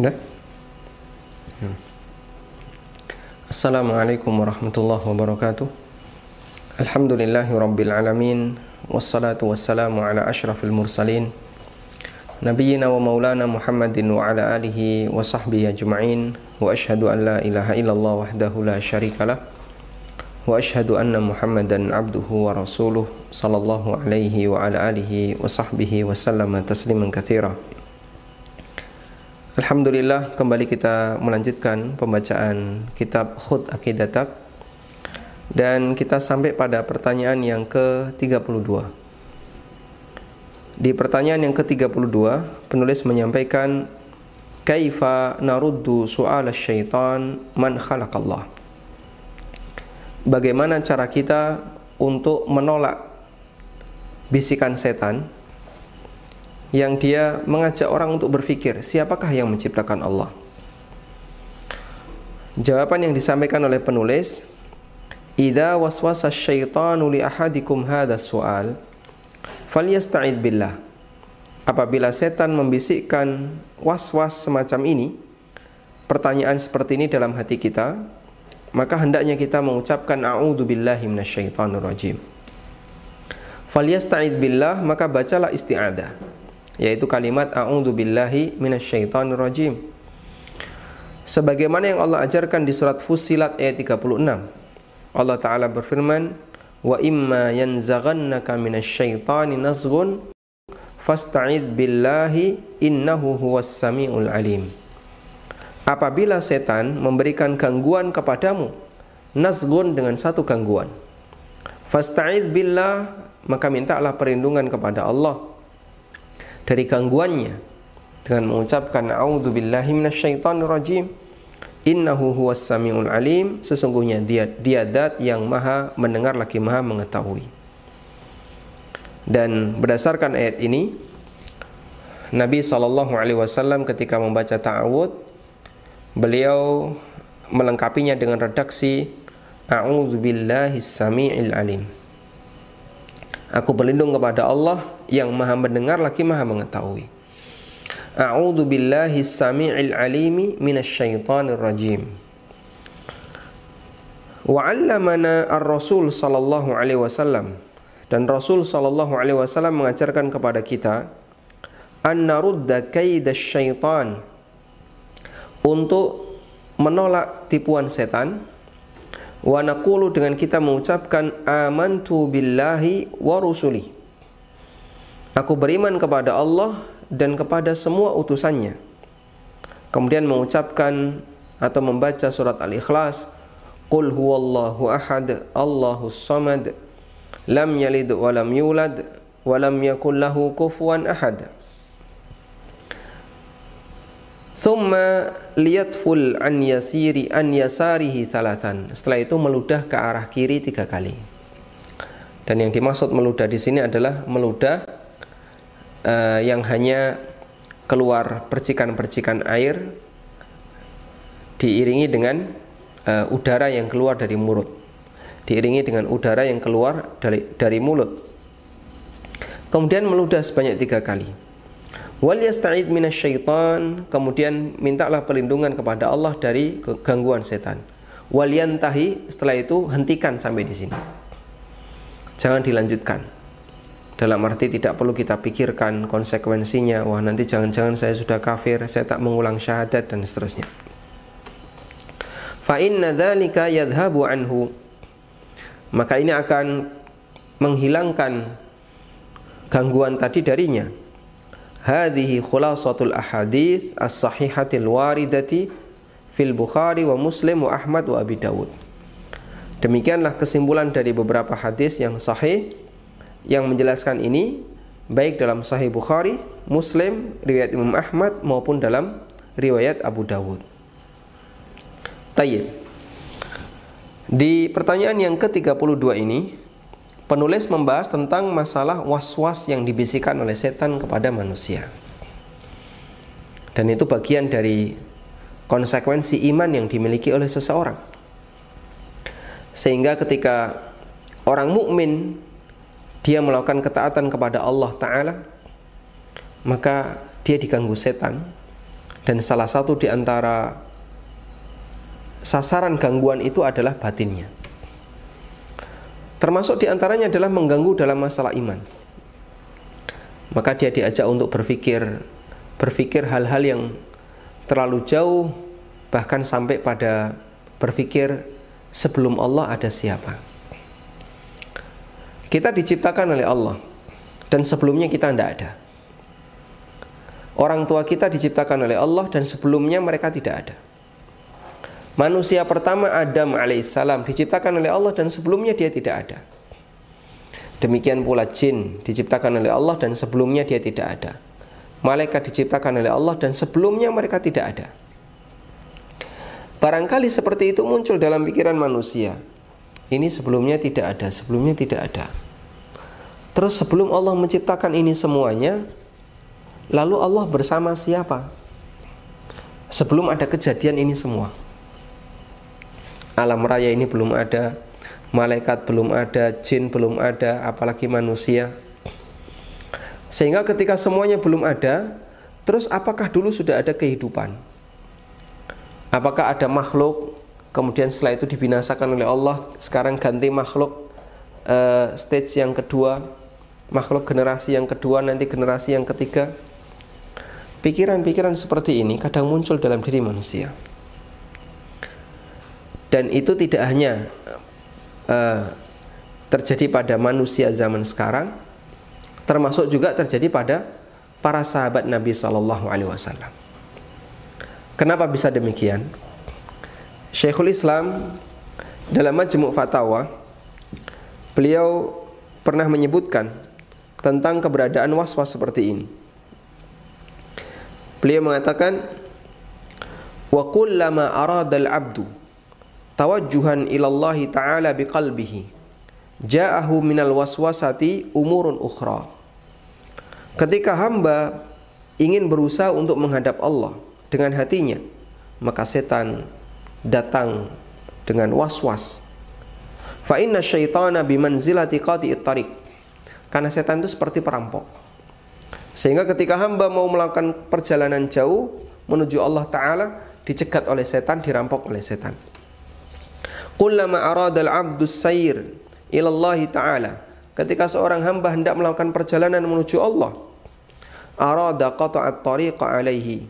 نعم. السلام عليكم ورحمة الله وبركاته. الحمد لله رب العالمين والصلاة والسلام على أشرف المرسلين نبينا ومولانا محمد وعلى آله وصحبه أجمعين وأشهد أن لا إله إلا الله وحده لا شريك له وأشهد أن محمدا عبده ورسوله صلى الله عليه وعلى آله وصحبه وسلم تسليما كثيرا. Alhamdulillah kembali kita melanjutkan pembacaan kitab Khud Aqidatak dan kita sampai pada pertanyaan yang ke-32. Di pertanyaan yang ke-32 penulis menyampaikan kaifa naruddu su'al syaitan man khalaqallah. Bagaimana cara kita untuk menolak bisikan setan yang dia mengajak orang untuk berpikir siapakah yang menciptakan Allah. Jawaban yang disampaikan oleh penulis, "Idza waswasa syaitanu li ahadikum hadha su'al, falyasta'id billah." Apabila setan membisikkan was-was semacam ini, pertanyaan seperti ini dalam hati kita, maka hendaknya kita mengucapkan a'udzu billahi minasyaitonir rajim. Falyasta'id billah, maka bacalah isti'adah yaitu kalimat a'udzu billahi minasyaitonir rajim. Sebagaimana yang Allah ajarkan di surat Fussilat ayat 36. Allah taala berfirman, "Wa imma yanzaghannaka minasyaitani nazghun fasta'id billahi innahu huwas samiul alim." Apabila setan memberikan gangguan kepadamu, nazgun dengan satu gangguan. Fasta'id billah, maka mintalah perlindungan kepada Allah dari gangguannya. Dengan mengucapkan a'udzubillahi minasyaitonirrajim innahu huwas samiul alim. Sesungguhnya dia dia zat yang maha mendengar lagi maha mengetahui. Dan berdasarkan ayat ini Nabi sallallahu alaihi wasallam ketika membaca ta'awud beliau melengkapinya dengan redaksi a'udzubillahi samiil alim Aku berlindung kepada Allah yang maha mendengar lagi maha mengetahui. A'udzu billahi samii'il alimi minasyaitonir rajim. Wa 'allamana ar-rasul sallallahu alaihi wasallam dan Rasul sallallahu alaihi wasallam mengajarkan kepada kita an narudda syaitan untuk menolak tipuan setan wa naqulu dengan kita mengucapkan amantu billahi wa rusuli aku beriman kepada Allah dan kepada semua utusannya. Kemudian mengucapkan atau membaca surat al-ikhlas qul huwallahu ahad allahus samad lam yalid wa lam yulad wa lam yakul lahu kufuwan ahad Thumma liyatful an yasiri an yasarihi thalathan. Setelah itu meludah ke arah kiri tiga kali. Dan yang dimaksud meludah di sini adalah meludah uh, yang hanya keluar percikan-percikan air diiringi dengan uh, udara yang keluar dari mulut. Diiringi dengan udara yang keluar dari dari mulut. Kemudian meludah sebanyak tiga kali wal yasta'id minasyaitan. Kemudian mintalah perlindungan kepada Allah dari gangguan setan. Wal yantahi setelah itu hentikan sampai di sini. Jangan dilanjutkan. Dalam arti tidak perlu kita pikirkan konsekuensinya. Wah nanti jangan-jangan saya sudah kafir saya tak mengulang syahadat dan seterusnya. Fa inna dzalika yadhhabu anhu. Maka ini akan menghilangkan gangguan tadi darinya hadhihi khulasatul ahadits as-sahihatil waridati fil Bukhari wa Muslim wa Ahmad wa Abi Dawud. Demikianlah kesimpulan dari beberapa hadis yang sahih yang menjelaskan ini baik dalam Sahih Bukhari, Muslim, riwayat Imam Ahmad maupun dalam riwayat Abu Dawud. Tayyib. Di pertanyaan yang ke-32 ini penulis membahas tentang masalah was-was yang dibisikkan oleh setan kepada manusia. Dan itu bagian dari konsekuensi iman yang dimiliki oleh seseorang. Sehingga ketika orang mukmin dia melakukan ketaatan kepada Allah taala, maka dia diganggu setan Dan salah satu di antara sasaran gangguan itu adalah batinnya. Termasuk di antaranya adalah mengganggu dalam masalah iman. Maka dia diajak untuk berpikir berpikir hal-hal yang terlalu jauh bahkan sampai pada berpikir sebelum Allah ada siapa. Kita diciptakan oleh Allah dan sebelumnya kita tidak ada. Orang tua kita diciptakan oleh Allah dan sebelumnya mereka tidak ada. Manusia pertama Adam alaihissalam diciptakan oleh Allah dan sebelumnya dia tidak ada. Demikian pula jin diciptakan oleh Allah dan sebelumnya dia tidak ada. Malaikat diciptakan oleh Allah dan sebelumnya mereka tidak ada. Barangkali seperti itu muncul dalam pikiran manusia. Ini sebelumnya tidak ada, sebelumnya tidak ada. Terus sebelum Allah menciptakan ini semuanya, lalu Allah bersama siapa? Sebelum ada kejadian ini semua alam raya ini belum ada, malaikat belum ada, jin belum ada, apalagi manusia. Sehingga ketika semuanya belum ada, terus apakah dulu sudah ada kehidupan? Apakah ada makhluk? Kemudian setelah itu dibinasakan oleh Allah, sekarang ganti makhluk uh, stage yang kedua, makhluk generasi yang kedua, nanti generasi yang ketiga. Pikiran-pikiran seperti ini kadang muncul dalam diri manusia dan itu tidak hanya uh, terjadi pada manusia zaman sekarang termasuk juga terjadi pada para sahabat Nabi Shallallahu Alaihi Wasallam. Kenapa bisa demikian? Syekhul Islam dalam Majmu' Fatawa beliau pernah menyebutkan tentang keberadaan was-was seperti ini. Beliau mengatakan wa kullama arada al-'abdu tawajjuhan ilallahi ta'ala biqalbihi. Ja'ahu minal waswasati umurun ukhra. Ketika hamba ingin berusaha untuk menghadap Allah dengan hatinya maka setan datang dengan was-was. Fa inna syaitana bimanzilati qati'it tariq. Karena setan itu seperti perampok. Sehingga ketika hamba mau melakukan perjalanan jauh menuju Allah taala dicegat oleh setan dirampok oleh setan Kullama aradal abdu sayir ilallahi ta'ala. Ketika seorang hamba hendak melakukan perjalanan menuju Allah Arada qata'at tariqa alaihi.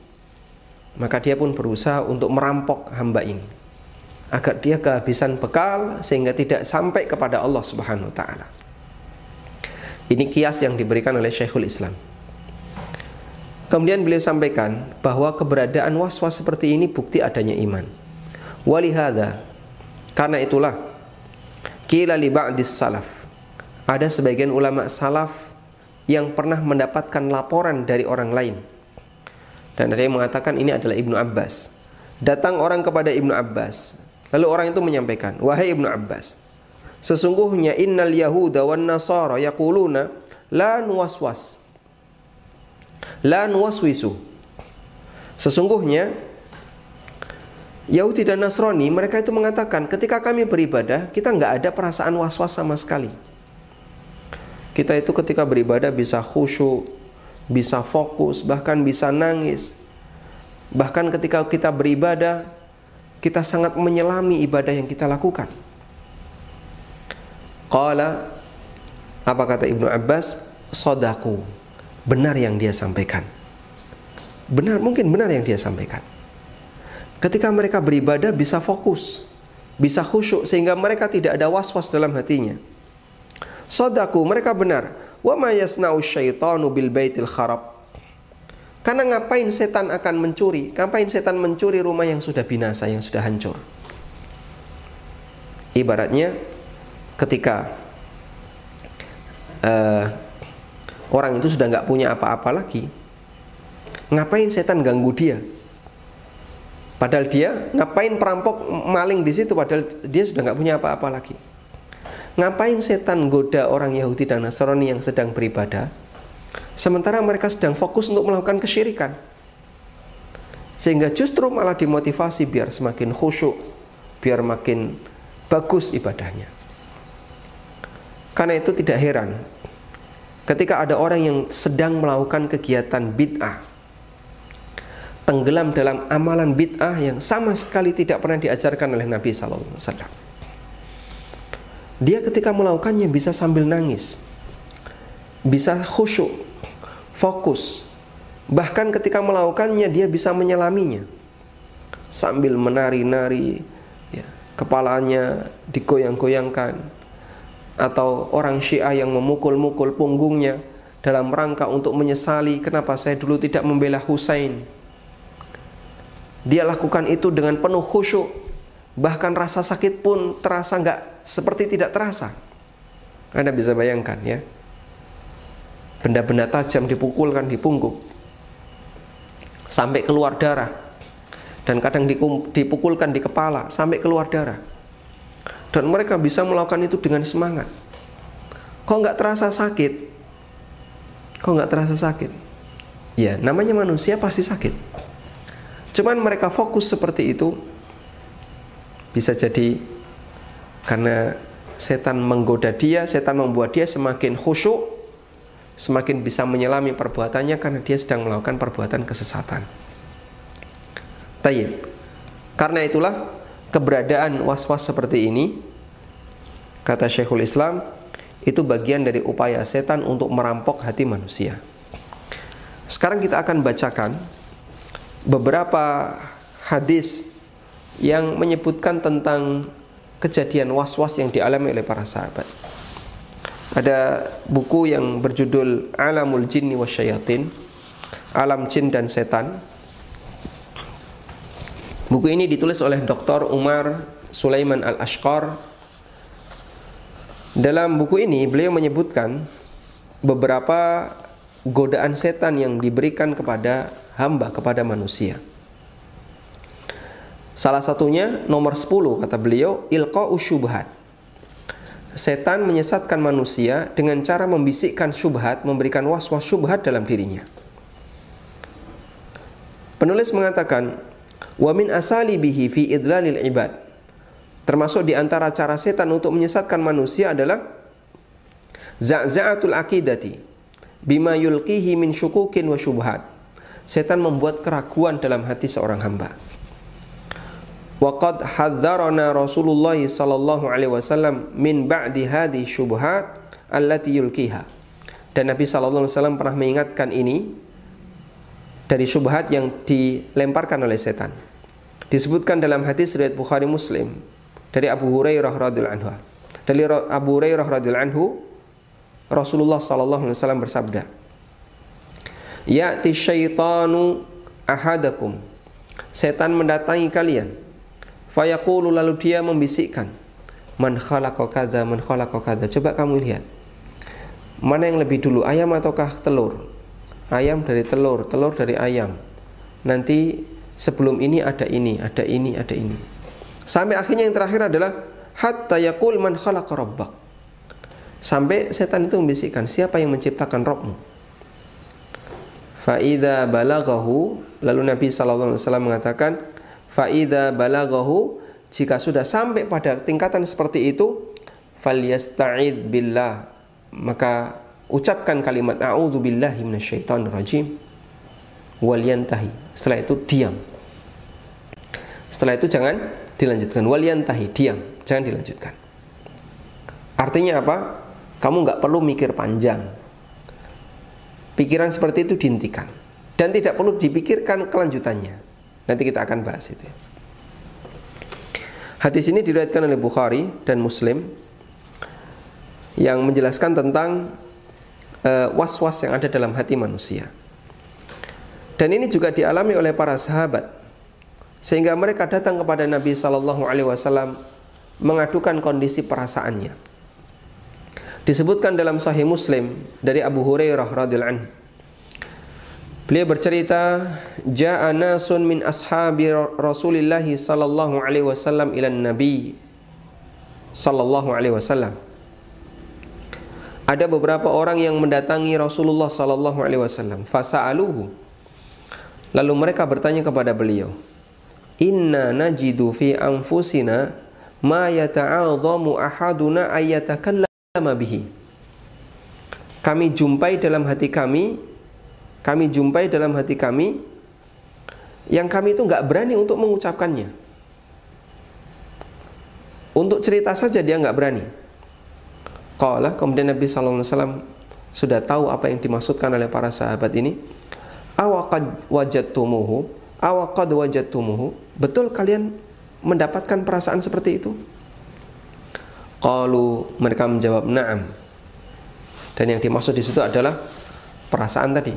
Maka dia pun berusaha untuk merampok hamba ini. Agar dia kehabisan bekal Sehingga tidak sampai kepada Allah subhanahu wa ta'ala. Ini kias yang diberikan oleh Syekhul Islam. Kemudian beliau sampaikan bahwa keberadaan was-was seperti ini bukti adanya iman. Walihada karena itulah kila li ba'dis salaf. Ada sebagian ulama salaf yang pernah mendapatkan laporan dari orang lain. Dan ada yang mengatakan ini adalah Ibnu Abbas. Datang orang kepada Ibnu Abbas. Lalu orang itu menyampaikan, "Wahai Ibnu Abbas, sesungguhnya innal yahuda wan nasara yaquluna la nuwaswas." La nuwaswisu. Sesungguhnya Yahudi dan Nasrani mereka itu mengatakan ketika kami beribadah kita nggak ada perasaan was-was sama sekali. Kita itu ketika beribadah bisa khusyuk, bisa fokus, bahkan bisa nangis. Bahkan ketika kita beribadah kita sangat menyelami ibadah yang kita lakukan. Qala apa kata Ibnu Abbas? Sodaku. Benar yang dia sampaikan. Benar mungkin benar yang dia sampaikan. Ketika mereka beribadah bisa fokus, bisa khusyuk sehingga mereka tidak ada was-was dalam hatinya. Sodaku mereka benar. Wa ma yasna'u syaitanu bil baitil kharab. Karena ngapain setan akan mencuri? Ngapain setan mencuri rumah yang sudah binasa, yang sudah hancur? Ibaratnya ketika uh, orang itu sudah nggak punya apa-apa lagi, ngapain setan ganggu dia? Padahal dia ngapain perampok maling di situ padahal dia sudah nggak punya apa-apa lagi. Ngapain setan goda orang Yahudi dan Nasrani yang sedang beribadah sementara mereka sedang fokus untuk melakukan kesyirikan. Sehingga justru malah dimotivasi biar semakin khusyuk, biar makin bagus ibadahnya. Karena itu tidak heran ketika ada orang yang sedang melakukan kegiatan bid'ah tenggelam dalam amalan bid'ah yang sama sekali tidak pernah diajarkan oleh Nabi wasallam. Dia ketika melakukannya bisa sambil nangis. Bisa khusyuk, fokus. Bahkan ketika melakukannya dia bisa menyelaminya. Sambil menari-nari, ya, kepalanya digoyang-goyangkan. Atau orang Syiah yang memukul-mukul punggungnya dalam rangka untuk menyesali kenapa saya dulu tidak membela Husain. Dia lakukan itu dengan penuh khusyuk, bahkan rasa sakit pun terasa nggak seperti tidak terasa. Anda bisa bayangkan ya, benda-benda tajam dipukulkan di punggung sampai keluar darah dan kadang dipukulkan di kepala sampai keluar darah dan mereka bisa melakukan itu dengan semangat. Kok nggak terasa sakit? Kok nggak terasa sakit? Ya, namanya manusia pasti sakit. Cuman mereka fokus seperti itu bisa jadi karena setan menggoda dia, setan membuat dia semakin khusyuk, semakin bisa menyelami perbuatannya karena dia sedang melakukan perbuatan kesesatan. Tayyib. Karena itulah keberadaan was-was seperti ini kata Syekhul Islam itu bagian dari upaya setan untuk merampok hati manusia. Sekarang kita akan bacakan beberapa hadis yang menyebutkan tentang kejadian was-was yang dialami oleh para sahabat. Ada buku yang berjudul Alamul Jinni Wasyayatin Alam Jin dan Setan Buku ini ditulis oleh Dr. Umar Sulaiman Al-Ashqar dalam buku ini beliau menyebutkan beberapa godaan setan yang diberikan kepada hamba kepada manusia. Salah satunya nomor 10 kata beliau ilqa usyubhat. Setan menyesatkan manusia dengan cara membisikkan syubhat, memberikan was-was syubhat dalam dirinya. Penulis mengatakan, "Wa min asalibihi fi idlalil ibad." Termasuk di antara cara setan untuk menyesatkan manusia adalah za'za'atul akidati bima yulqihi min syukukin wa syubhat. Setan membuat keraguan dalam hati seorang hamba. Waqad hadzarana Rasulullah sallallahu alaihi wasallam min ba'di hadhi syubhat allati yulqiha. Dan Nabi sallallahu alaihi wasallam pernah mengingatkan ini dari syubhat yang dilemparkan oleh setan. Disebutkan dalam hadis riwayat Bukhari Muslim dari Abu Hurairah radhiyallahu anhu. Dari Abu Hurairah radhiyallahu anhu Rasulullah sallallahu alaihi wasallam bersabda, "Ya'ti syaitanu ahadakum." Setan mendatangi kalian. Fayaqulu lalu dia membisikkan, "Man khalaqa kadza, man khalaqa kadza." Coba kamu lihat. Mana yang lebih dulu, ayam ataukah telur? Ayam dari telur, telur dari ayam. Nanti sebelum ini ada ini, ada ini, ada ini. Sampai akhirnya yang terakhir adalah hatta yaqul man khalaqa rabbak. Sampai setan itu membisikkan, siapa yang menciptakan Rabbmu? Faida balagahu lalu Nabi wasallam mengatakan faida balagahu jika sudah sampai pada tingkatan seperti itu falyasta'id billah. Maka ucapkan kalimat a'udzu billahi minasyaitonir rajim wal yantahi setelah itu diam. Setelah itu jangan dilanjutkan. Waliantahi diam. Jangan dilanjutkan. Artinya apa? Kamu nggak perlu mikir panjang pikiran seperti itu dihentikan. Dan tidak perlu dipikirkan kelanjutannya. Nanti kita akan bahas itu. Hadis ini diriwayatkan oleh Bukhari dan Muslim yang menjelaskan tentang uh, was-was yang ada dalam hati manusia. Dan ini juga dialami oleh para sahabat. Sehingga mereka datang kepada Nabi Shallallahu Alaihi Wasallam mengadukan kondisi perasaannya. Disebutkan dalam Sahih Muslim dari Abu Hurairah radhiyallahu anhu. Beliau bercerita, "Ja'a nasun min ashabi Rasulillah sallallahu alaihi wasallam ila Nabi sallallahu alaihi wasallam." Ada beberapa orang yang mendatangi Rasulullah sallallahu alaihi wasallam, fasa'aluhu. Lalu mereka bertanya kepada beliau, inna najidu fi anfusina ma yata'adhamu ahaduna ayatakallama bihi kami jumpai dalam hati kami kami jumpai dalam hati kami yang kami itu nggak berani untuk mengucapkannya. Untuk cerita saja dia nggak berani. Qala kemudian Nabi sallallahu alaihi wasallam sudah tahu apa yang dimaksudkan oleh para sahabat ini. Awaqad wajadtumuhu? Awaqad wajadtumuhu? Betul kalian mendapatkan perasaan seperti itu? Qalu mereka menjawab na'am. Dan yang dimaksud di situ adalah perasaan tadi.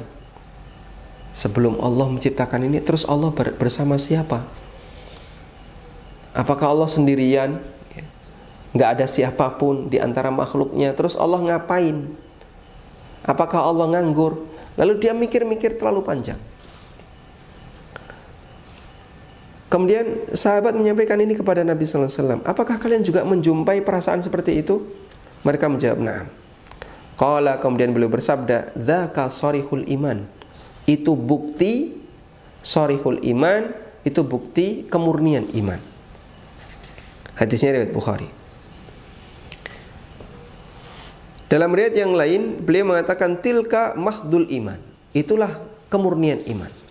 Sebelum Allah menciptakan ini terus Allah bersama siapa? Apakah Allah sendirian? Nggak ada siapa pun di antara makhluknya. Terus Allah ngapain? Apakah Allah nganggur? Lalu dia mikir-mikir terlalu panjang. Kemudian sahabat menyampaikan ini kepada Nabi Sallallahu Alaihi Wasallam. Apakah kalian juga menjumpai perasaan seperti itu? Mereka menjawab, "Na'am." Qala kemudian beliau bersabda, "Dzaka sarihul iman." Itu bukti sarihul iman, itu bukti kemurnian iman. Hadisnya riwayat Bukhari. Dalam riwayat yang lain, beliau mengatakan tilka mahdul iman. Itulah kemurnian iman.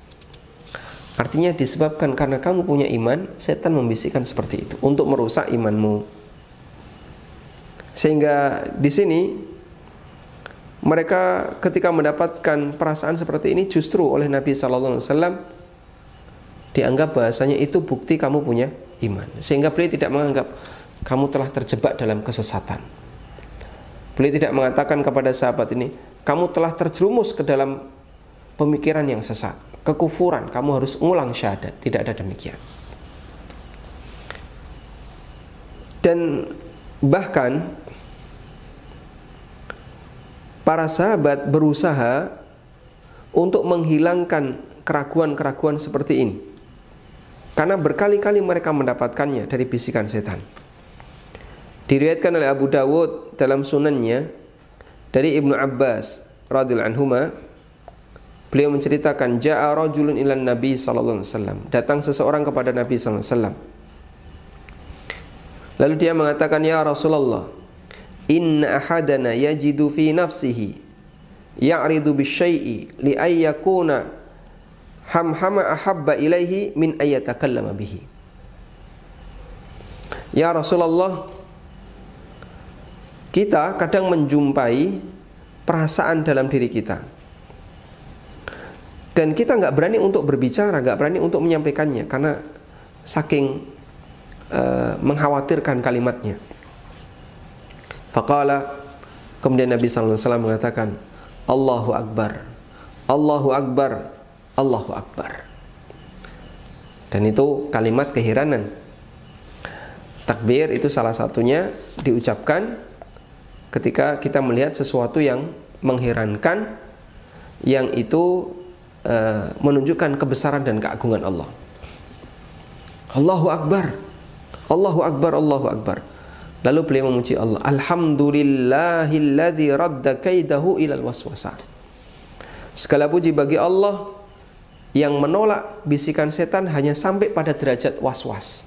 Artinya disebabkan karena kamu punya iman, setan membisikkan seperti itu untuk merusak imanmu. Sehingga di sini mereka ketika mendapatkan perasaan seperti ini justru oleh Nabi Sallallahu Alaihi Wasallam dianggap bahasanya itu bukti kamu punya iman. Sehingga beliau tidak menganggap kamu telah terjebak dalam kesesatan. Beliau tidak mengatakan kepada sahabat ini, kamu telah terjerumus ke dalam pemikiran yang sesat kekufuran, kamu harus ngulang syahadat. Tidak ada demikian. Dan bahkan para sahabat berusaha untuk menghilangkan keraguan-keraguan seperti ini. Karena berkali-kali mereka mendapatkannya dari bisikan setan. Diriwayatkan oleh Abu Dawud dalam sunannya dari Ibnu Abbas radhiyallahu anhu Beliau menceritakan ja'a rajulun ilan Nabi sallallahu alaihi wasallam. Datang seseorang kepada Nabi sallallahu alaihi wasallam. Lalu dia mengatakan, "Ya Rasulullah, inna ahadana yajidu fi nafsihi ya'ridu bisyai'i li ayyakuna hamhama ahabba ilaihi min ayyatakallama bihi." Ya Rasulullah, kita kadang menjumpai perasaan dalam diri kita dan kita nggak berani untuk berbicara, nggak berani untuk menyampaikannya karena saking uh, mengkhawatirkan kalimatnya. Faqala kemudian Nabi sallallahu alaihi wasallam mengatakan, Allahu akbar. Allahu akbar. Allahu akbar. Dan itu kalimat keheranan. Takbir itu salah satunya diucapkan ketika kita melihat sesuatu yang mengherankan yang itu uh, menunjukkan kebesaran dan keagungan Allah. Allahu Akbar. Allahu Akbar, Allahu Akbar. Lalu beliau memuji Allah. Alhamdulillahilladzi radda kaidahu ilal waswasa. Segala puji bagi Allah yang menolak bisikan setan hanya sampai pada derajat was-was.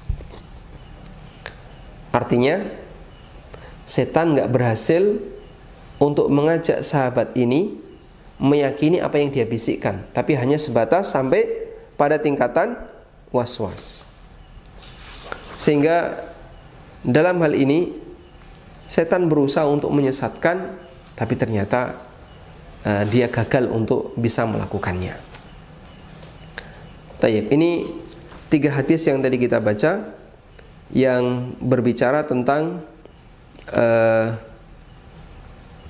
Artinya, setan nggak berhasil untuk mengajak sahabat ini meyakini apa yang dia bisikkan, tapi hanya sebatas sampai pada tingkatan was-was. Sehingga dalam hal ini setan berusaha untuk menyesatkan, tapi ternyata uh, dia gagal untuk bisa melakukannya. Tayyip, ini tiga hadis yang tadi kita baca yang berbicara tentang uh,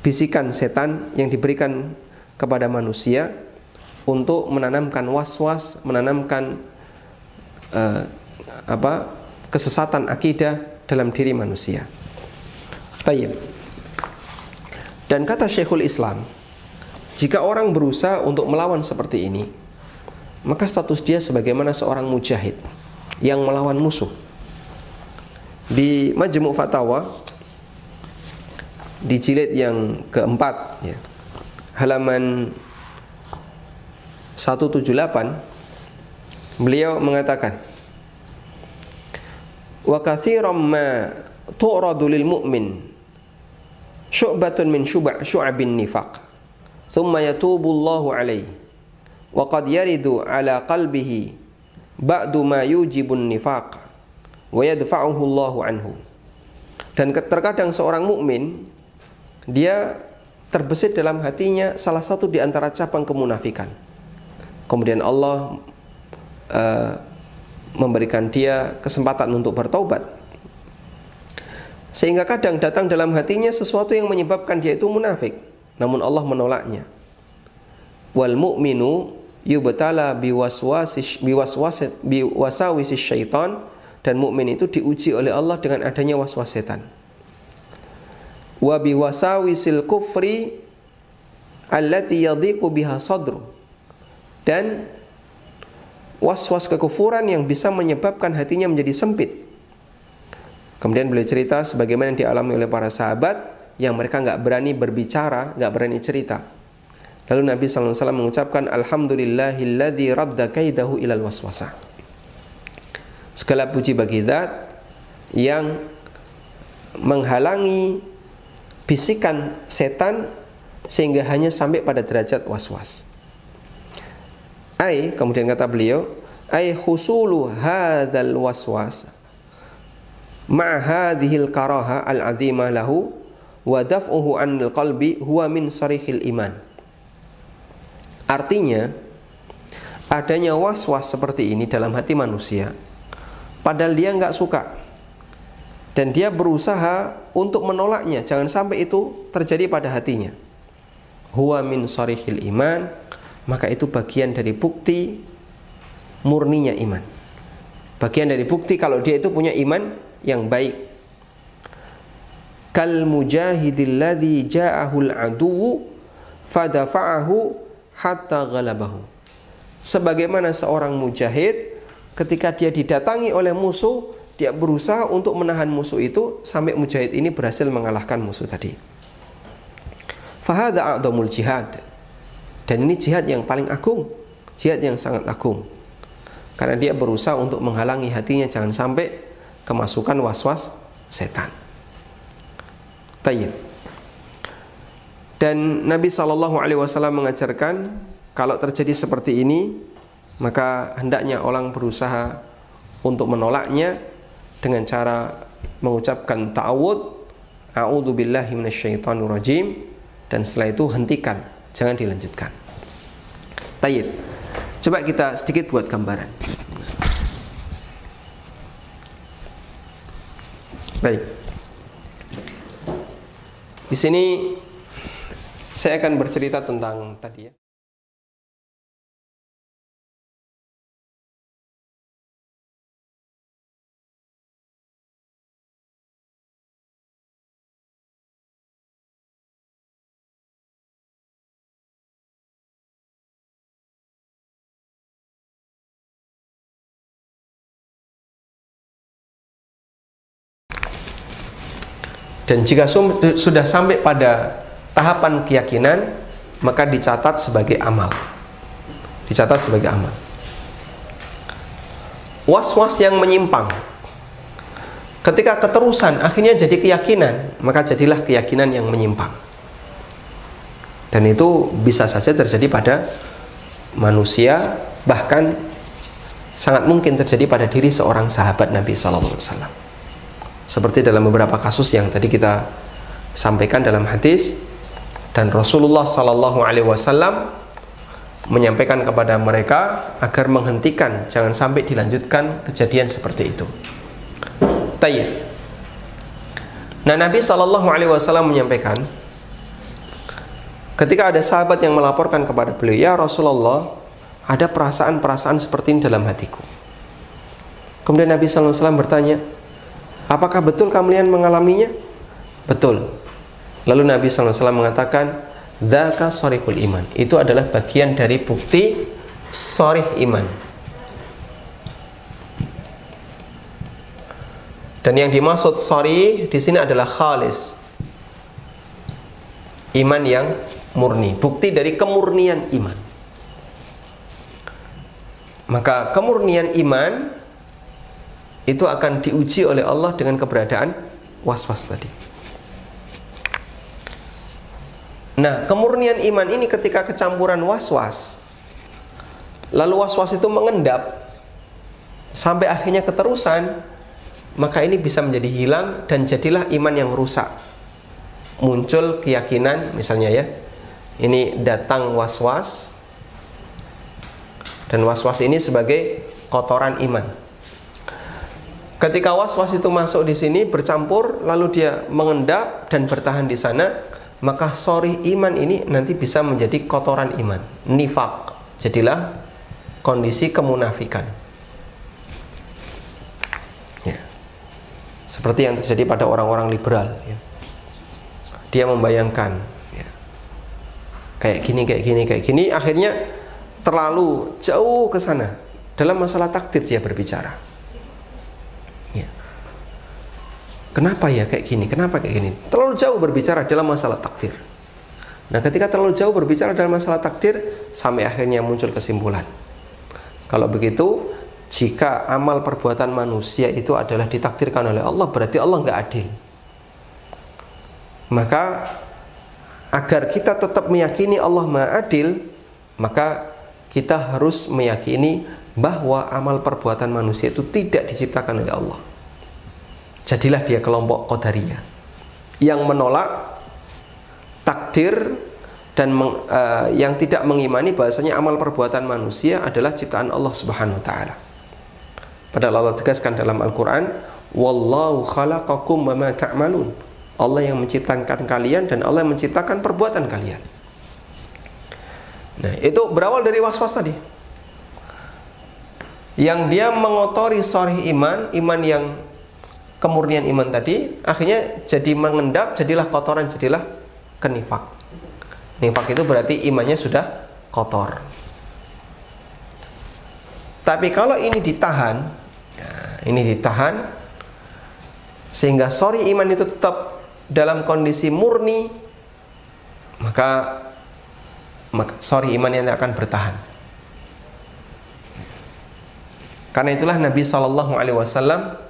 bisikan setan yang diberikan kepada manusia untuk menanamkan was-was, menanamkan uh, apa kesesatan akidah dalam diri manusia. Tayyib. Dan kata Syekhul Islam, jika orang berusaha untuk melawan seperti ini, maka status dia sebagaimana seorang mujahid yang melawan musuh. Di Majmu' Fatawa di jilid yang keempat ya, halaman 178 beliau mengatakan wa katsiran ma tu'radu lil mu'min syu'batun min syuba' syu'abin nifaq thumma yatubu Allahu alaihi wa qad yaridu ala qalbihi ba'du ma yujibun nifaq wa yadfa'uhu Allahu anhu. Dan terkadang seorang mukmin dia terbesit dalam hatinya salah satu di antara cabang kemunafikan. Kemudian Allah uh, memberikan dia kesempatan untuk bertobat. Sehingga kadang datang dalam hatinya sesuatu yang menyebabkan dia itu munafik, namun Allah menolaknya. Wal mu'minu yubtala biwaswasis syaitan dan mukmin itu diuji oleh Allah dengan adanya waswas setan. Wa biwasawisil kufri allati yadhiqu biha sadru. Dan waswas kekufuran yang bisa menyebabkan hatinya menjadi sempit. Kemudian beliau cerita sebagaimana yang dialami oleh para sahabat yang mereka nggak berani berbicara, nggak berani cerita. Lalu Nabi SAW mengucapkan Alhamdulillahilladzi radda kaidahu ilal waswasah. Segala puji bagi zat yang menghalangi bisikan setan sehingga hanya sampai pada derajat was-was. Ai kemudian kata beliau, ai husulu hadzal waswas ma hadhil karaha al azimah lahu wa daf'uhu anil qalbi huwa min sarihil iman. Artinya adanya was-was seperti ini dalam hati manusia padahal dia nggak suka dan dia berusaha untuk menolaknya. Jangan sampai itu terjadi pada hatinya. Huwa min sarihil iman. Maka itu bagian dari bukti murninya iman. Bagian dari bukti kalau dia itu punya iman yang baik. Kal mujahidil ladzi ja'ahul aduwu fadafa'ahu hatta ghalabahu. Sebagaimana seorang mujahid ketika dia didatangi oleh musuh, dia berusaha untuk menahan musuh itu sampai mujahid ini berhasil mengalahkan musuh tadi. Fahada a'dhamul jihad. Dan ini jihad yang paling agung, jihad yang sangat agung. Karena dia berusaha untuk menghalangi hatinya jangan sampai kemasukan was-was setan. Tayyib. Dan Nabi Shallallahu Alaihi Wasallam mengajarkan kalau terjadi seperti ini maka hendaknya orang berusaha untuk menolaknya dengan cara mengucapkan ta'awud a'udzu billahi minasyaitonir rajim dan setelah itu hentikan jangan dilanjutkan. Tayyib coba kita sedikit buat gambaran. Baik. Di sini saya akan bercerita tentang tadi ya Dan jika sudah sampai pada tahapan keyakinan, maka dicatat sebagai amal. Dicatat sebagai amal. Was-was yang menyimpang. Ketika keterusan akhirnya jadi keyakinan, maka jadilah keyakinan yang menyimpang. Dan itu bisa saja terjadi pada manusia, bahkan sangat mungkin terjadi pada diri seorang sahabat Nabi Sallallahu Alaihi Wasallam seperti dalam beberapa kasus yang tadi kita sampaikan dalam hadis dan Rasulullah Sallallahu Alaihi Wasallam menyampaikan kepada mereka agar menghentikan jangan sampai dilanjutkan kejadian seperti itu. Tayyib. Nah Nabi Sallallahu Alaihi Wasallam menyampaikan ketika ada sahabat yang melaporkan kepada beliau ya Rasulullah ada perasaan-perasaan seperti ini dalam hatiku. Kemudian Nabi Sallallahu Alaihi Wasallam bertanya, Apakah betul kalian mengalaminya? Betul. Lalu Nabi SAW mengatakan, Dzaka sorihul iman. Itu adalah bagian dari bukti sorih iman. Dan yang dimaksud sorry di sini adalah khalis. Iman yang murni. Bukti dari kemurnian iman. Maka kemurnian iman itu akan diuji oleh Allah dengan keberadaan was-was tadi. Nah, kemurnian iman ini ketika kecampuran was-was, lalu was-was itu mengendap, sampai akhirnya keterusan, maka ini bisa menjadi hilang dan jadilah iman yang rusak. Muncul keyakinan misalnya ya. Ini datang was-was dan was-was ini sebagai kotoran iman. Ketika was-was itu masuk di sini bercampur lalu dia mengendap dan bertahan di sana, maka sorry iman ini nanti bisa menjadi kotoran iman, nifak. Jadilah kondisi kemunafikan. Ya. Seperti yang terjadi pada orang-orang liberal. Ya. Dia membayangkan ya. kayak gini, kayak gini, kayak gini, akhirnya terlalu jauh ke sana. Dalam masalah takdir dia berbicara. Ya. Kenapa ya kayak gini? Kenapa kayak gini? Terlalu jauh berbicara dalam masalah takdir. Nah, ketika terlalu jauh berbicara dalam masalah takdir, sampai akhirnya muncul kesimpulan. Kalau begitu, jika amal perbuatan manusia itu adalah ditakdirkan oleh Allah, berarti Allah nggak adil. Maka agar kita tetap meyakini Allah Maha Adil, maka kita harus meyakini bahwa amal perbuatan manusia itu tidak diciptakan oleh Allah. Jadilah dia kelompok Qadariyah yang menolak takdir dan meng, uh, yang tidak mengimani bahasanya amal perbuatan manusia adalah ciptaan Allah Subhanahu wa taala. Padahal Allah tegaskan dalam Al-Qur'an, "Wallahu khalaqakum wa ma ta'malun." Allah yang menciptakan kalian dan Allah yang menciptakan perbuatan kalian. Nah, itu berawal dari was-was tadi yang dia mengotori sorry iman, iman yang kemurnian iman tadi, akhirnya jadi mengendap, jadilah kotoran, jadilah kenifak. Nifak itu berarti imannya sudah kotor. Tapi kalau ini ditahan, ya, ini ditahan, sehingga sorry iman itu tetap dalam kondisi murni, maka, maka sorry iman yang akan bertahan. Karena itulah Nabi Shallallahu Alaihi Wasallam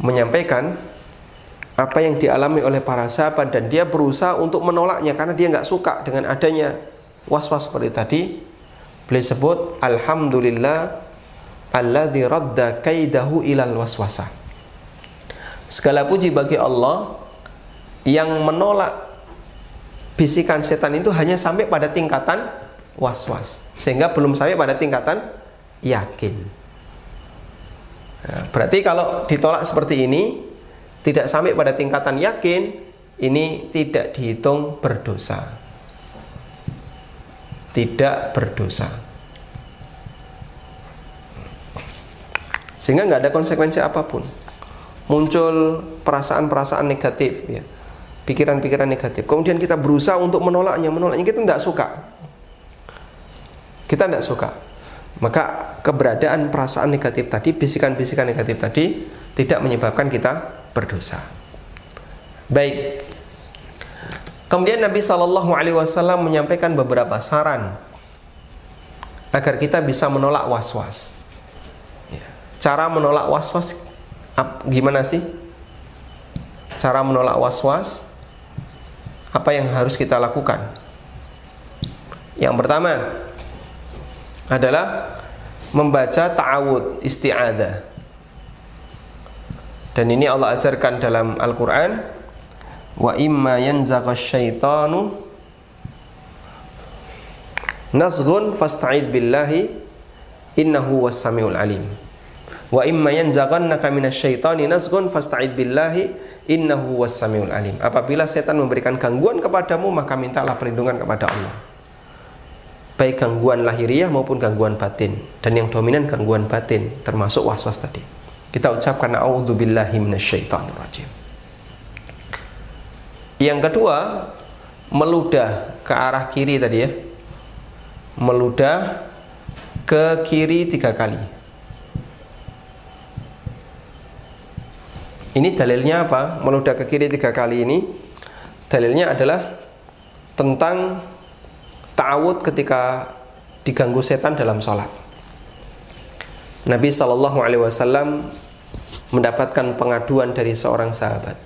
menyampaikan apa yang dialami oleh para sahabat dan dia berusaha untuk menolaknya karena dia nggak suka dengan adanya was-was seperti tadi. Beliau sebut Alhamdulillah alladzi radda kaidahu ilal waswasa. Segala puji bagi Allah yang menolak bisikan setan itu hanya sampai pada tingkatan was-was sehingga belum sampai pada tingkatan yakin. Berarti kalau ditolak seperti ini, tidak sampai pada tingkatan yakin, ini tidak dihitung berdosa. Tidak berdosa. Sehingga nggak ada konsekuensi apa pun. Muncul perasaan-perasaan negatif, ya, pikiran-pikiran negatif. Kemudian kita berusaha untuk menolaknya, menolaknya kita tidak suka. Kita tidak suka maka keberadaan perasaan negatif tadi, bisikan-bisikan negatif tadi tidak menyebabkan kita berdosa. Baik. Kemudian Nabi Shallallahu Alaihi Wasallam menyampaikan beberapa saran agar kita bisa menolak was-was. Ya. Cara menolak was-was gimana sih? Cara menolak was-was apa yang harus kita lakukan? Yang pertama, adalah membaca ta'awud isti'adah. Dan ini Allah ajarkan dalam Al-Qur'an wa imma syaitanu nazghun fasta'id billahi innahu was-samiul alim. Wa imma yanzaghannaka minasyaitani nazghun fasta'id billahi innahu was-samiul alim. Apabila setan memberikan gangguan kepadamu maka mintalah perlindungan kepada Allah baik gangguan lahiriah maupun gangguan batin. Dan yang dominan gangguan batin termasuk waswas tadi. Kita ucapkan a'udzubillahi minasyaitonirrajim. Yang kedua meludah ke arah kiri tadi ya. Meludah ke kiri tiga kali. Ini dalilnya apa? Meludah ke kiri tiga kali ini dalilnya adalah tentang ta'awud ketika diganggu setan dalam sholat. Nabi Shallallahu Alaihi Wasallam mendapatkan pengaduan dari seorang sahabat.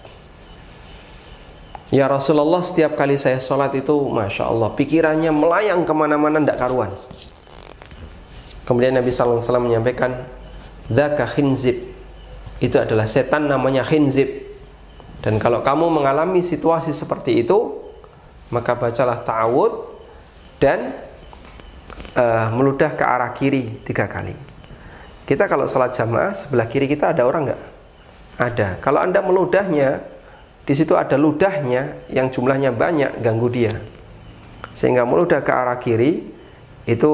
Ya Rasulullah setiap kali saya sholat itu Masya Allah pikirannya melayang ke mana-mana tidak karuan Kemudian Nabi SAW menyampaikan, Dzaka khinzib. Itu adalah setan namanya khinzib. Dan kalau kamu mengalami situasi seperti itu, maka bacalah ta'awud dan uh, meludah ke arah kiri tiga kali. Kita kalau sholat jamaah sebelah kiri kita ada orang nggak? Ada. Kalau anda meludahnya, di situ ada ludahnya yang jumlahnya banyak ganggu dia. Sehingga meludah ke arah kiri itu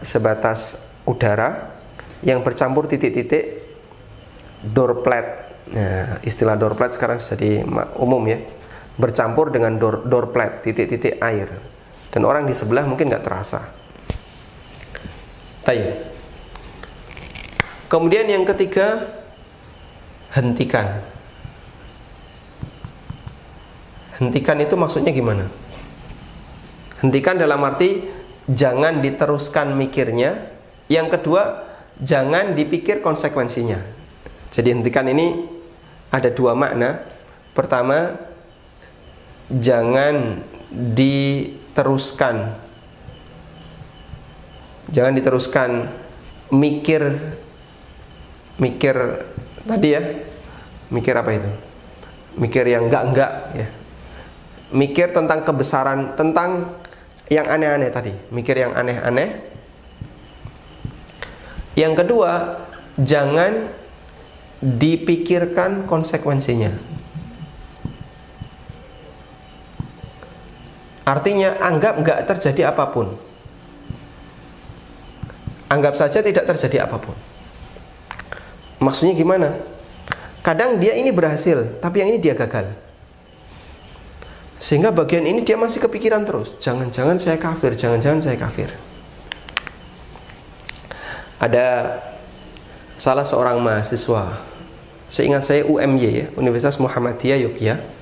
sebatas udara yang bercampur titik-titik door plate. Nah, istilah door plate sekarang jadi umum ya. Bercampur dengan door, titik-titik air. Dan orang di sebelah mungkin nggak terasa. Tayyip. Kemudian yang ketiga, hentikan. Hentikan itu maksudnya gimana? Hentikan dalam arti jangan diteruskan mikirnya. Yang kedua, jangan dipikir konsekuensinya. Jadi hentikan ini ada dua makna. Pertama, jangan diteruskan. Jangan diteruskan mikir mikir tadi ya. Mikir apa itu? Mikir yang enggak-enggak ya. Mikir tentang kebesaran, tentang yang aneh-aneh tadi, mikir yang aneh-aneh. Yang kedua, jangan dipikirkan konsekuensinya. Artinya anggap nggak terjadi apa pun. Anggap saja tidak terjadi apa pun. Maksudnya gimana? Kadang dia ini berhasil, tapi yang ini dia gagal. Sehingga bagian ini dia masih kepikiran terus. Jangan-jangan saya kafir, jangan-jangan saya kafir. Ada salah seorang mahasiswa, seingat saya UMY ya, Universitas Muhammadiyah Yogyakarta.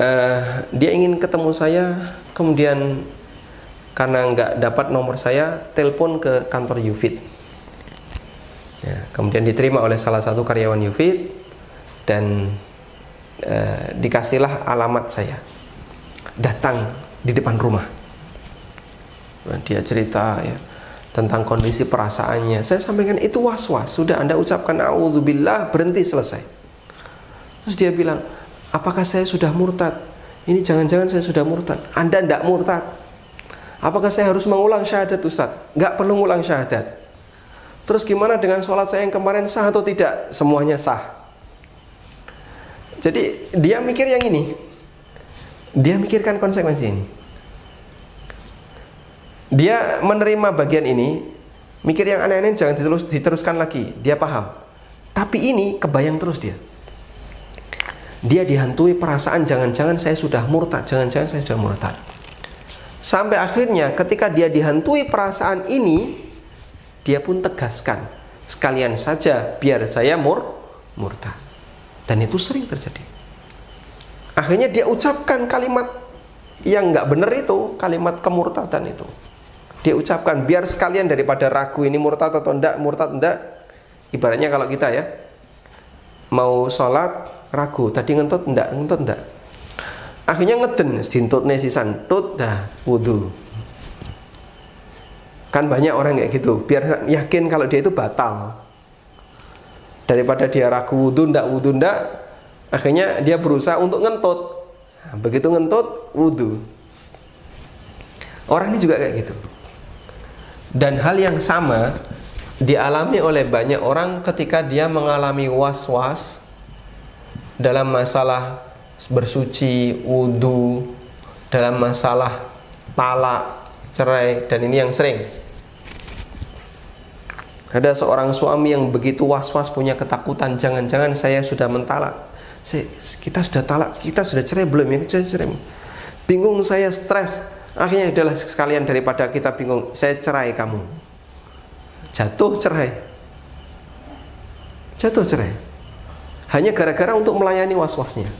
Uh, dia ingin ketemu saya, kemudian karena nggak dapat nomor saya, telepon ke kantor Yufid. Ya, kemudian diterima oleh salah satu karyawan Yufid dan Eh, dikasihlah alamat saya. Datang di depan rumah. Dia cerita ya tentang kondisi perasaannya. Saya sampaikan itu was-was sudah anda ucapkan auzubillah berhenti selesai. Terus dia bilang apakah saya sudah murtad ini jangan-jangan saya sudah murtad anda tidak murtad apakah saya harus mengulang syahadat Ustaz nggak perlu mengulang syahadat terus gimana dengan sholat saya yang kemarin sah atau tidak semuanya sah jadi dia mikir yang ini. Dia mikirkan konsekuensi ini. Dia menerima bagian ini, mikir yang aneh-aneh jangan diterus, diteruskan lagi. Dia paham. Tapi ini kebayang terus dia. Dia dihantui perasaan jangan-jangan saya sudah murtad, jangan-jangan saya sudah murtad. Sampai akhirnya ketika dia dihantui perasaan ini, dia pun tegaskan, sekalian saja biar saya mur murtad. Dan itu sering terjadi. Akhirnya dia ucapkan kalimat yang nggak benar itu, kalimat kemurtadan itu. Dia ucapkan biar sekalian daripada ragu ini murtad atau enggak, murtad enggak. Ibaratnya kalau kita ya mau sholat ragu, tadi ngentot enggak, ngentot enggak. Akhirnya ngeden, stintut nesisan, tut dah wudhu. Kan banyak orang kayak gitu, biar yakin kalau dia itu batal. Daripada dia ragu wudhu ndak wudhu ndak akhirnya dia berusaha untuk ngentut. Nah, begitu ngentut wudhu orang ini juga kayak gitu. Dan hal yang sama dialami oleh banyak orang ketika dia mengalami was-was dalam masalah bersuci, wudhu, dalam masalah talak, cerai, dan ini yang sering ada seorang suami yang begitu was-was punya ketakutan, jangan-jangan saya sudah mentalak. Kita sudah talak, kita sudah cerai belum ya? Cerai. Bingung saya stres. Akhirnya adalah sekalian daripada kita bingung, saya cerai kamu. Jatuh cerai. Jatuh cerai. Hanya gara-gara untuk melayani was-wasnya.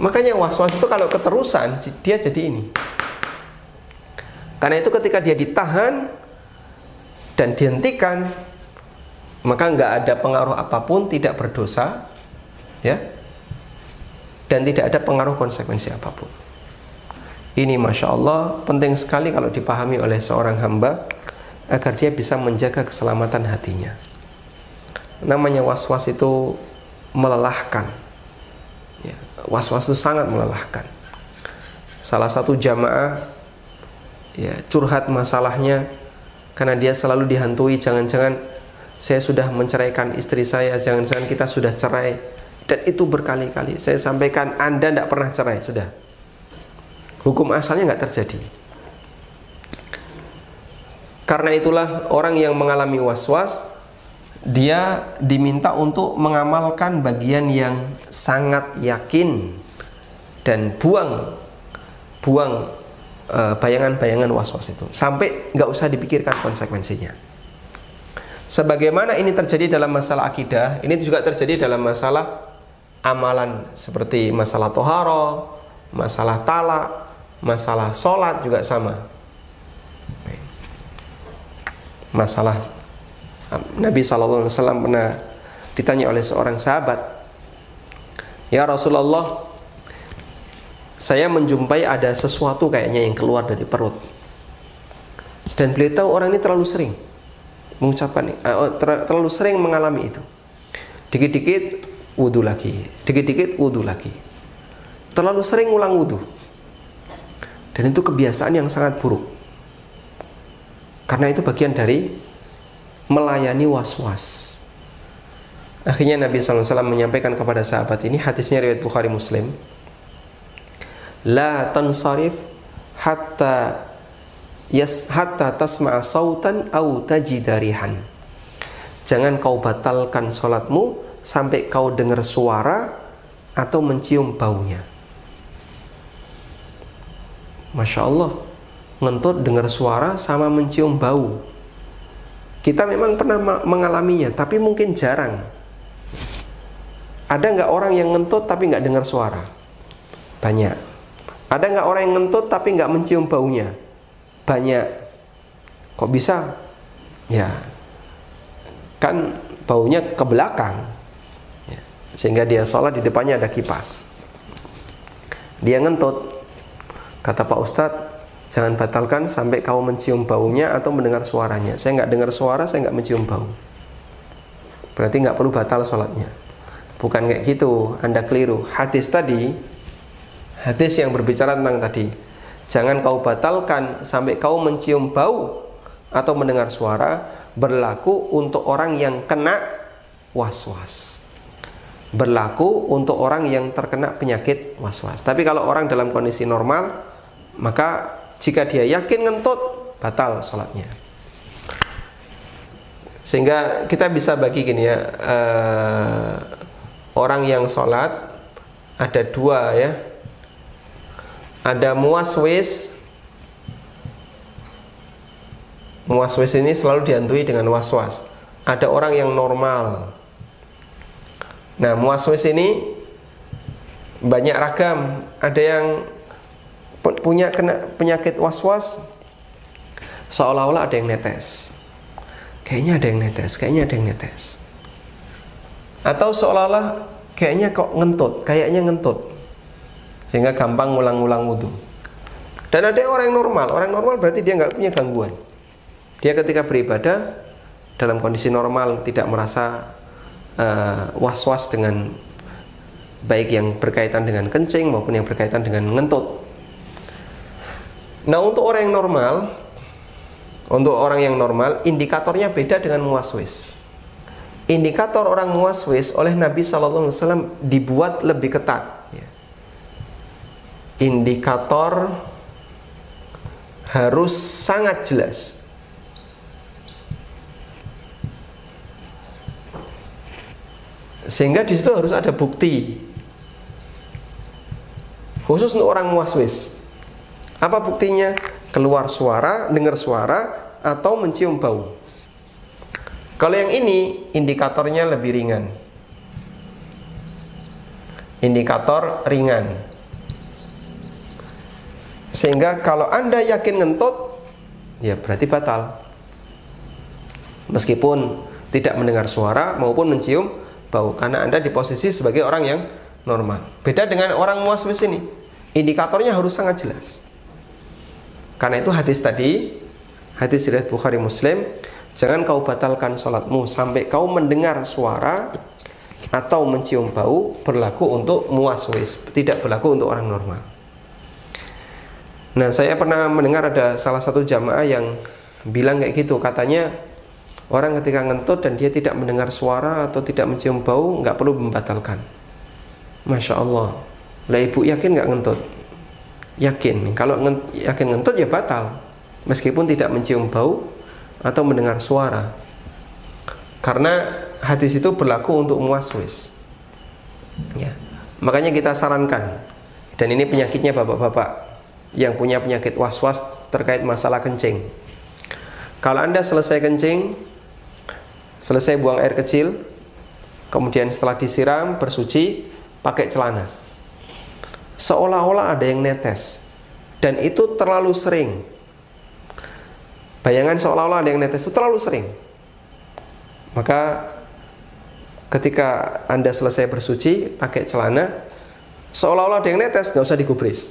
Makanya was-was itu kalau keterusan dia jadi ini. Karena itu ketika dia ditahan dan dihentikan maka nggak ada pengaruh apa pun tidak berdosa ya dan tidak ada pengaruh konsekuensi apa pun Ini Masya Allah penting sekali kalau dipahami oleh seorang hamba agar dia bisa menjaga keselamatan hatinya. Namanya was-was itu melelahkan. Ya, was-was itu sangat melelahkan. Salah satu jamaah ya curhat masalahnya karena dia selalu dihantui jangan-jangan saya sudah menceraikan istri saya, jangan-jangan kita sudah cerai. Dan itu berkali-kali. Saya sampaikan Anda tidak pernah cerai? Sudah. Hukum asalnya nggak terjadi. Karena itulah orang yang mengalami was-was dia diminta untuk mengamalkan bagian yang sangat yakin dan buang buang uh, bayangan-bayangan was-was itu sampai nggak usah dipikirkan konsekuensinya. Sebagaimana ini terjadi dalam masalah akidah, ini juga terjadi dalam masalah amalan seperti masalah toharo, masalah talak, masalah sholat juga sama masalah Nabi SAW pernah ditanya oleh seorang sahabat Ya Rasulullah saya menjumpai ada sesuatu kayaknya yang keluar dari perut. Dan beliau tahu orang ini terlalu sering mengucapkan uh, terlalu sering mengalami itu. Dikit-dikit wudhu lagi dikit-dikit wudhu lagi. Terlalu sering ulang wudhu dan itu kebiasaan yang sangat buruk. Karena itu bagian dari melayani was-was. Akhirnya Nabi SAW menyampaikan kepada sahabat ini hadisnya riwayat Bukhari Muslim. La tansarif hatta yas hatta tasma'a sautan au tajidarihan. Jangan kau batalkan sholatmu sampai kau dengar suara atau mencium baunya. Masya Allah ngentut dengar suara sama mencium bau kita memang pernah mengalaminya tapi mungkin jarang. Ada nggak orang yang ngentut tapi nggak dengar suara? Banyak. Ada nggak orang yang ngentut tapi nggak mencium baunya? Banyak. Kok bisa? Ya. Kan baunya ke belakang. Ya. sehingga dia sholat di depannya ada kipas. Dia ngentut. Kata Pak Ustadz, jangan batalkan sampai kau mencium baunya atau mendengar suaranya. Saya nggak dengar suara, saya nggak mencium bau. Berarti nggak perlu batal sholatnya. Bukan kayak gitu, Anda keliru. Hadis tadi, hadis yang berbicara tentang tadi, jangan kau batalkan sampai kau mencium bau atau mendengar suara berlaku untuk orang yang kena was-was berlaku untuk orang yang terkena penyakit was-was. Tapi kalau orang dalam kondisi normal, maka jika dia yakin ngentut batal sholatnya. Sehingga kita bisa bagi gini ya uh, orang yang sholat ada dua ya. Ada muaswis muaswis ini selalu dihantui dengan was-was. Ada orang yang normal. Nah muaswis ini banyak ragam. Ada yang punya kena penyakit was-was seolah-olah ada yang netes. Kayaknya ada yang netes kayaknya ada yang netes. Atau seolah-olah kayaknya kok ngentut kayaknya ngentut. Sehingga gampang ngulang-ngulang wudhu. Dan ada orang yang normal. Orang normal berarti dia nggak punya gangguan. Dia ketika beribadah dalam kondisi normal tidak merasa uh, was-was dengan baik yang berkaitan dengan kencing maupun yang berkaitan dengan ngentut Nah untuk orang yang normal Untuk orang yang normal Indikatornya beda dengan muaswis Indikator orang muaswis oleh Nabi SAW dibuat lebih ketat ya. Indikator harus sangat jelas. Sehingga di situ harus ada bukti Khusus untuk orang muaswis apa buktinya? Keluar suara, dengar suara, atau mencium bau. Kalau yang ini indikatornya lebih ringan. Indikator ringan. Sehingga kalau Anda yakin ngentut, ya berarti batal. Meskipun tidak mendengar suara maupun mencium bau karena Anda di posisi sebagai orang yang normal. Beda dengan orang muaswis ini. Indikatornya harus sangat jelas. Karena itu hadis tadi, hadis riwayat Bukhari Muslim, jangan kau batalkan sholatmu sampai kau mendengar suara atau mencium bau berlaku untuk muaswis, tidak berlaku untuk orang normal. Nah, saya pernah mendengar ada salah satu jamaah yang bilang kayak gitu, katanya orang ketika ngentut dan dia tidak mendengar suara atau tidak mencium bau nggak perlu membatalkan. Masya Allah. Lah ibu yakin nggak ngentut? Yakin. Kalau yakin ngentut ya batal. Meskipun tidak mencium bau atau mendengar suara. Karena hadis itu berlaku untuk muaswis. Ya. Makanya kita sarankan. Dan ini penyakitnya bapak-bapak yang punya penyakit was-was terkait masalah kencing. Kalau anda selesai kencing selesai buang air kecil kemudian setelah disiram bersuci pakai celana seolah-olah ada yang netes. Dan itu terlalu sering. Bayangan seolah-olah ada yang netes itu terlalu sering. Maka ketika anda selesai bersuci pakai celana seolah-olah ada yang netes nggak usah digubris.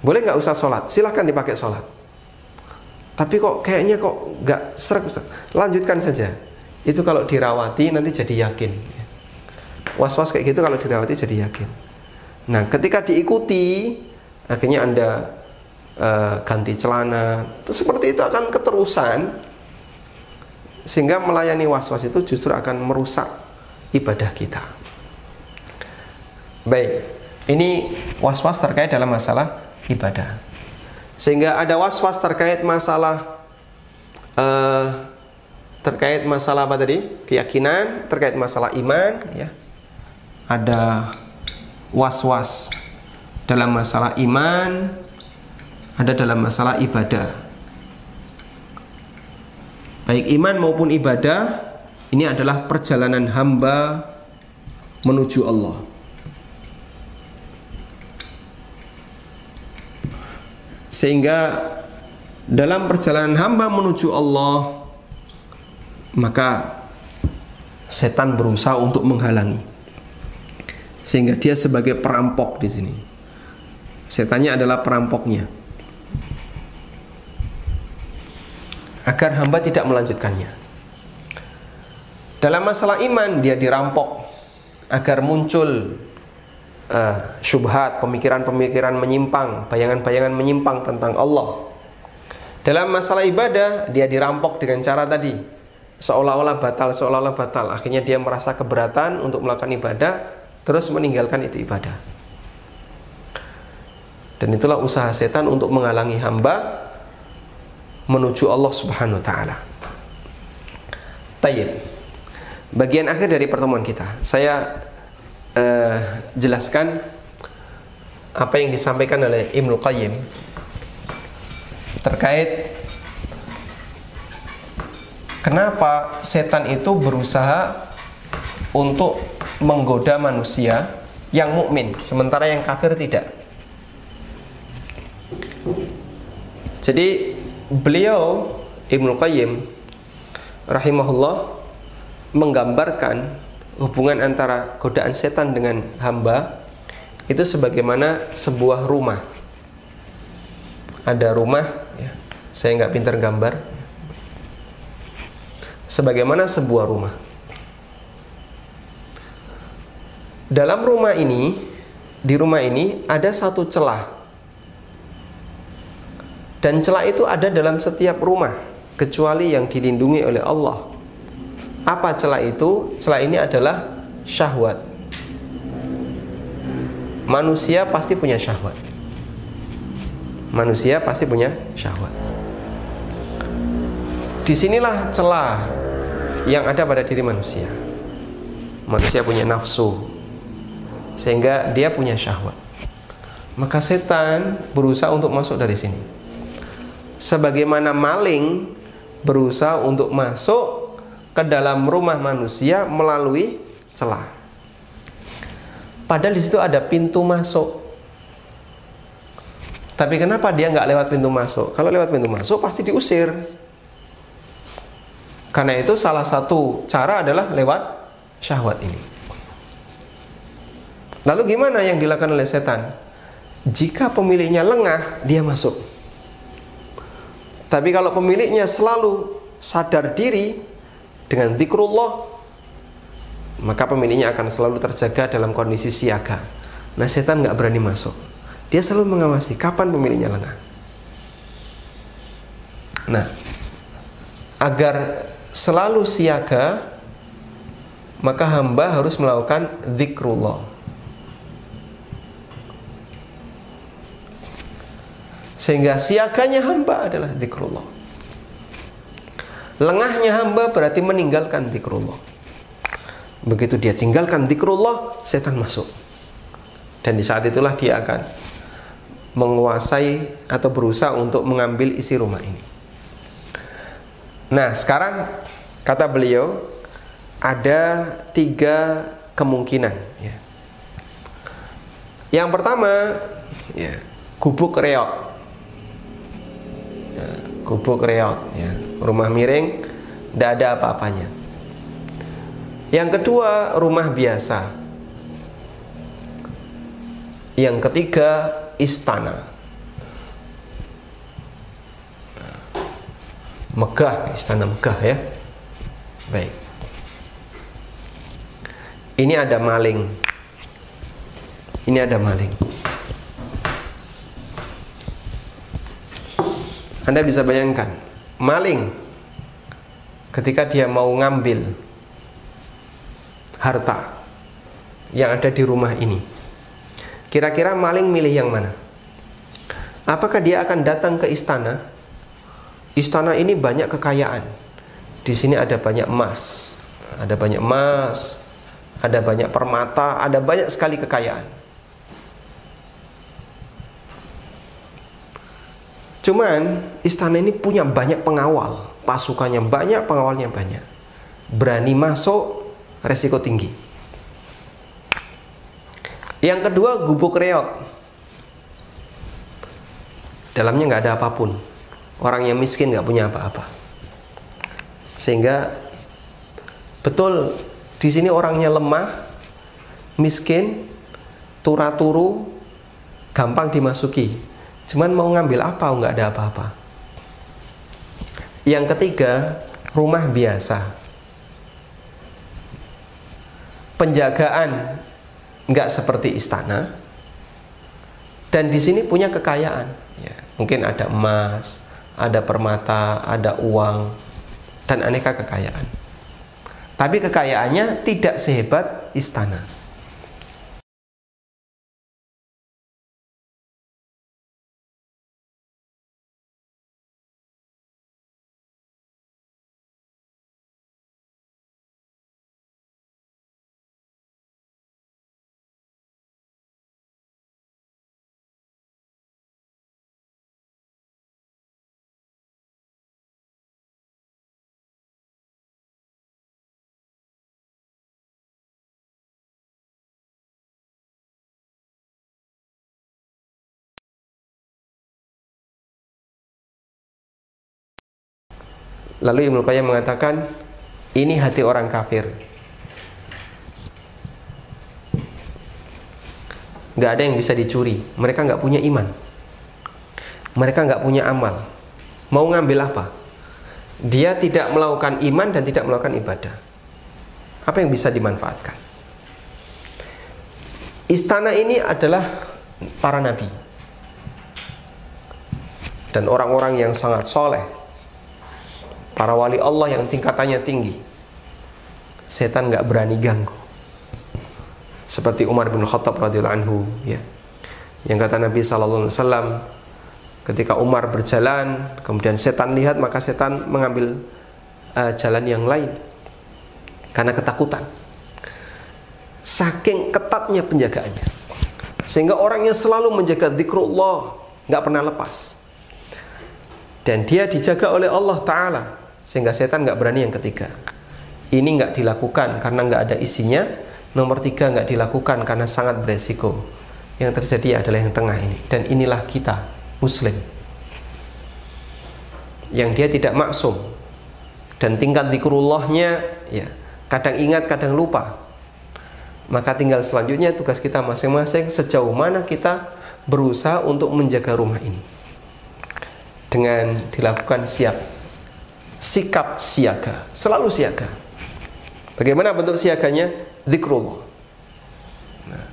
Boleh nggak usah sholat? Silahkan dipakai sholat. Tapi kok kayaknya kok nggak serak lanjutkan saja. Itu kalau dirawati nanti jadi yakin. Was-was kayak gitu kalau dirawati jadi yakin Nah, ketika diikuti, akhirnya Anda uh, ganti celana, itu seperti itu akan keterusan sehingga melayani was-was itu justru akan merusak ibadah kita. Baik, ini was-was terkait dalam masalah ibadah. Sehingga ada was-was terkait masalah uh, terkait masalah apa tadi? Keyakinan, terkait masalah iman, ya. Ada was-was dalam masalah iman, ada dalam masalah ibadah. Baik iman maupun ibadah, ini adalah perjalanan hamba menuju Allah. Sehingga dalam perjalanan hamba menuju Allah, maka setan berusaha untuk menghalangi sehingga dia sebagai perampok di sini. Setannya adalah perampoknya. Agar hamba tidak melanjutkannya. Dalam masalah iman dia dirampok agar muncul uh, syubhat, pemikiran-pemikiran menyimpang, bayangan-bayangan menyimpang tentang Allah. Dalam masalah ibadah dia dirampok dengan cara tadi seolah-olah batal, seolah-olah batal. Akhirnya dia merasa keberatan untuk melakukan ibadah terus meninggalkan itu ibadah. Dan itulah usaha setan untuk menghalangi hamba menuju Allah Subhanahu wa taala. Tayyib. Bagian akhir dari pertemuan kita, saya uh, jelaskan apa yang disampaikan oleh Ibnu Qayyim terkait kenapa setan itu berusaha untuk menggoda manusia yang mukmin, sementara yang kafir tidak. Jadi beliau Ibnu Qayyim rahimahullah menggambarkan hubungan antara godaan setan dengan hamba itu sebagaimana sebuah rumah. Ada rumah, ya, saya nggak pintar gambar. Sebagaimana sebuah rumah dalam rumah ini di rumah ini ada satu celah. Dan celah itu ada dalam setiap rumah kecuali yang dilindungi oleh Allah. Apa celah itu? Celah ini adalah syahwat. Manusia pasti punya syahwat. Manusia pasti punya syahwat. Di sinilah celah yang ada pada diri manusia. Manusia punya nafsu sehingga dia punya syahwat. Maka setan berusaha untuk masuk dari sini. Sebagaimana maling berusaha untuk masuk ke dalam rumah manusia melalui celah. Padahal di situ ada pintu masuk. Tapi kenapa dia nggak lewat pintu masuk? Kalau lewat pintu masuk pasti diusir. Karena itu salah satu cara adalah lewat syahwat ini. Lalu gimana yang dilakukan oleh setan? Jika pemiliknya lengah, dia masuk. Tapi kalau pemiliknya selalu sadar diri dengan zikrullah, maka pemiliknya akan selalu terjaga dalam kondisi siaga. Nah, setan nggak berani masuk. Dia selalu mengawasi kapan pemiliknya lengah. Nah, agar selalu siaga, maka hamba harus melakukan zikrullah. Sehingga siaganya hamba adalah zikrullah. Lengahnya hamba berarti meninggalkan zikrullah. Begitu dia tinggalkan zikrullah, setan masuk. Dan di saat itulah dia akan menguasai atau berusaha untuk mengambil isi rumah ini. Nah, sekarang kata beliau ada tiga kemungkinan. Ya. Yang pertama, ya, gubuk reok gubuk reot ya. rumah miring tidak ada apa-apanya. Yang kedua rumah biasa. Yang ketiga istana. Megah istana megah ya. Baik. Ini ada maling. Ini ada maling Anda bisa bayangkan, maling ketika dia mau ngambil harta yang ada di rumah ini. Kira-kira maling milih yang mana? Apakah dia akan datang ke istana? Istana ini banyak kekayaan. Di sini ada banyak emas, ada banyak emas, ada banyak permata, ada banyak sekali kekayaan. Cuman istana ini punya banyak pengawal, pasukannya banyak, pengawalnya banyak. Berani masuk, resiko tinggi. Yang kedua, gubuk reok. Dalamnya nggak ada apa pun. Orang yang miskin nggak punya apa-apa. Sehingga betul di sini orangnya lemah, miskin, turaturu, gampang dimasuki Cuman mau ngambil apa nggak ada apa-apa. Yang ketiga, rumah biasa. Penjagaan nggak seperti istana. Dan di sini punya kekayaan. Ya, mungkin ada emas, ada permata, ada uang, dan aneka kekayaan. Tapi kekayaannya tidak sehebat istana. Lalu Ibnu Qayyim mengatakan ini hati orang kafir. Gak ada yang bisa dicuri. Mereka nggak punya iman. Mereka nggak punya amal. Mau ngambil apa? Dia tidak melakukan iman dan tidak melakukan ibadah. Apa yang bisa dimanfaatkan? Istana ini adalah para nabi dan orang-orang yang sangat soleh para wali Allah yang tingkatannya tinggi. Setan nggak berani ganggu. Seperti Umar bin Khattab radhiyallahu anhu ya. Yang kata Nabi sallallahu alaihi wasallam ketika Umar berjalan kemudian setan lihat maka setan mengambil uh, jalan yang lain. Karena ketakutan. Saking ketatnya penjagaannya. Sehingga orang yang selalu menjaga zikrullah nggak pernah lepas. Dan dia dijaga oleh Allah Ta'ala sehingga setan nggak berani yang ketiga. Ini nggak dilakukan karena nggak ada isinya. Nomor tiga nggak dilakukan karena sangat beresiko. Yang terjadi adalah yang tengah ini. Dan inilah kita muslim. Yang dia tidak maksum. Dan tingkat dikurullahnya ya kadang ingat kadang lupa. Maka tinggal selanjutnya tugas kita masing-masing sejauh mana kita berusaha untuk menjaga rumah ini. Dengan dilakukan siap sikap siaga, selalu siaga. Bagaimana bentuk siaganya? Zikrullah. Nah,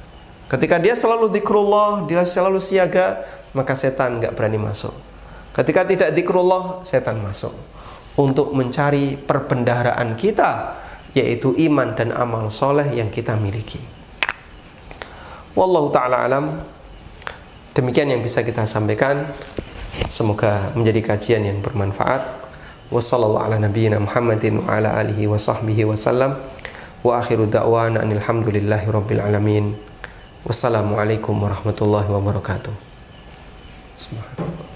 ketika dia selalu zikrullah, dia selalu siaga, maka setan nggak berani masuk. Ketika tidak zikrullah, setan masuk untuk mencari perbendaharaan kita, yaitu iman dan amal soleh yang kita miliki. Wallahu taala alam. Demikian yang bisa kita sampaikan. Semoga menjadi kajian yang bermanfaat. وصلى الله على نبينا محمد وعلى آله وصحبه وسلم. وآخر دعوانا أن الحمد لله رب العالمين. والسلام عليكم ورحمة الله وبركاته. سبحان الله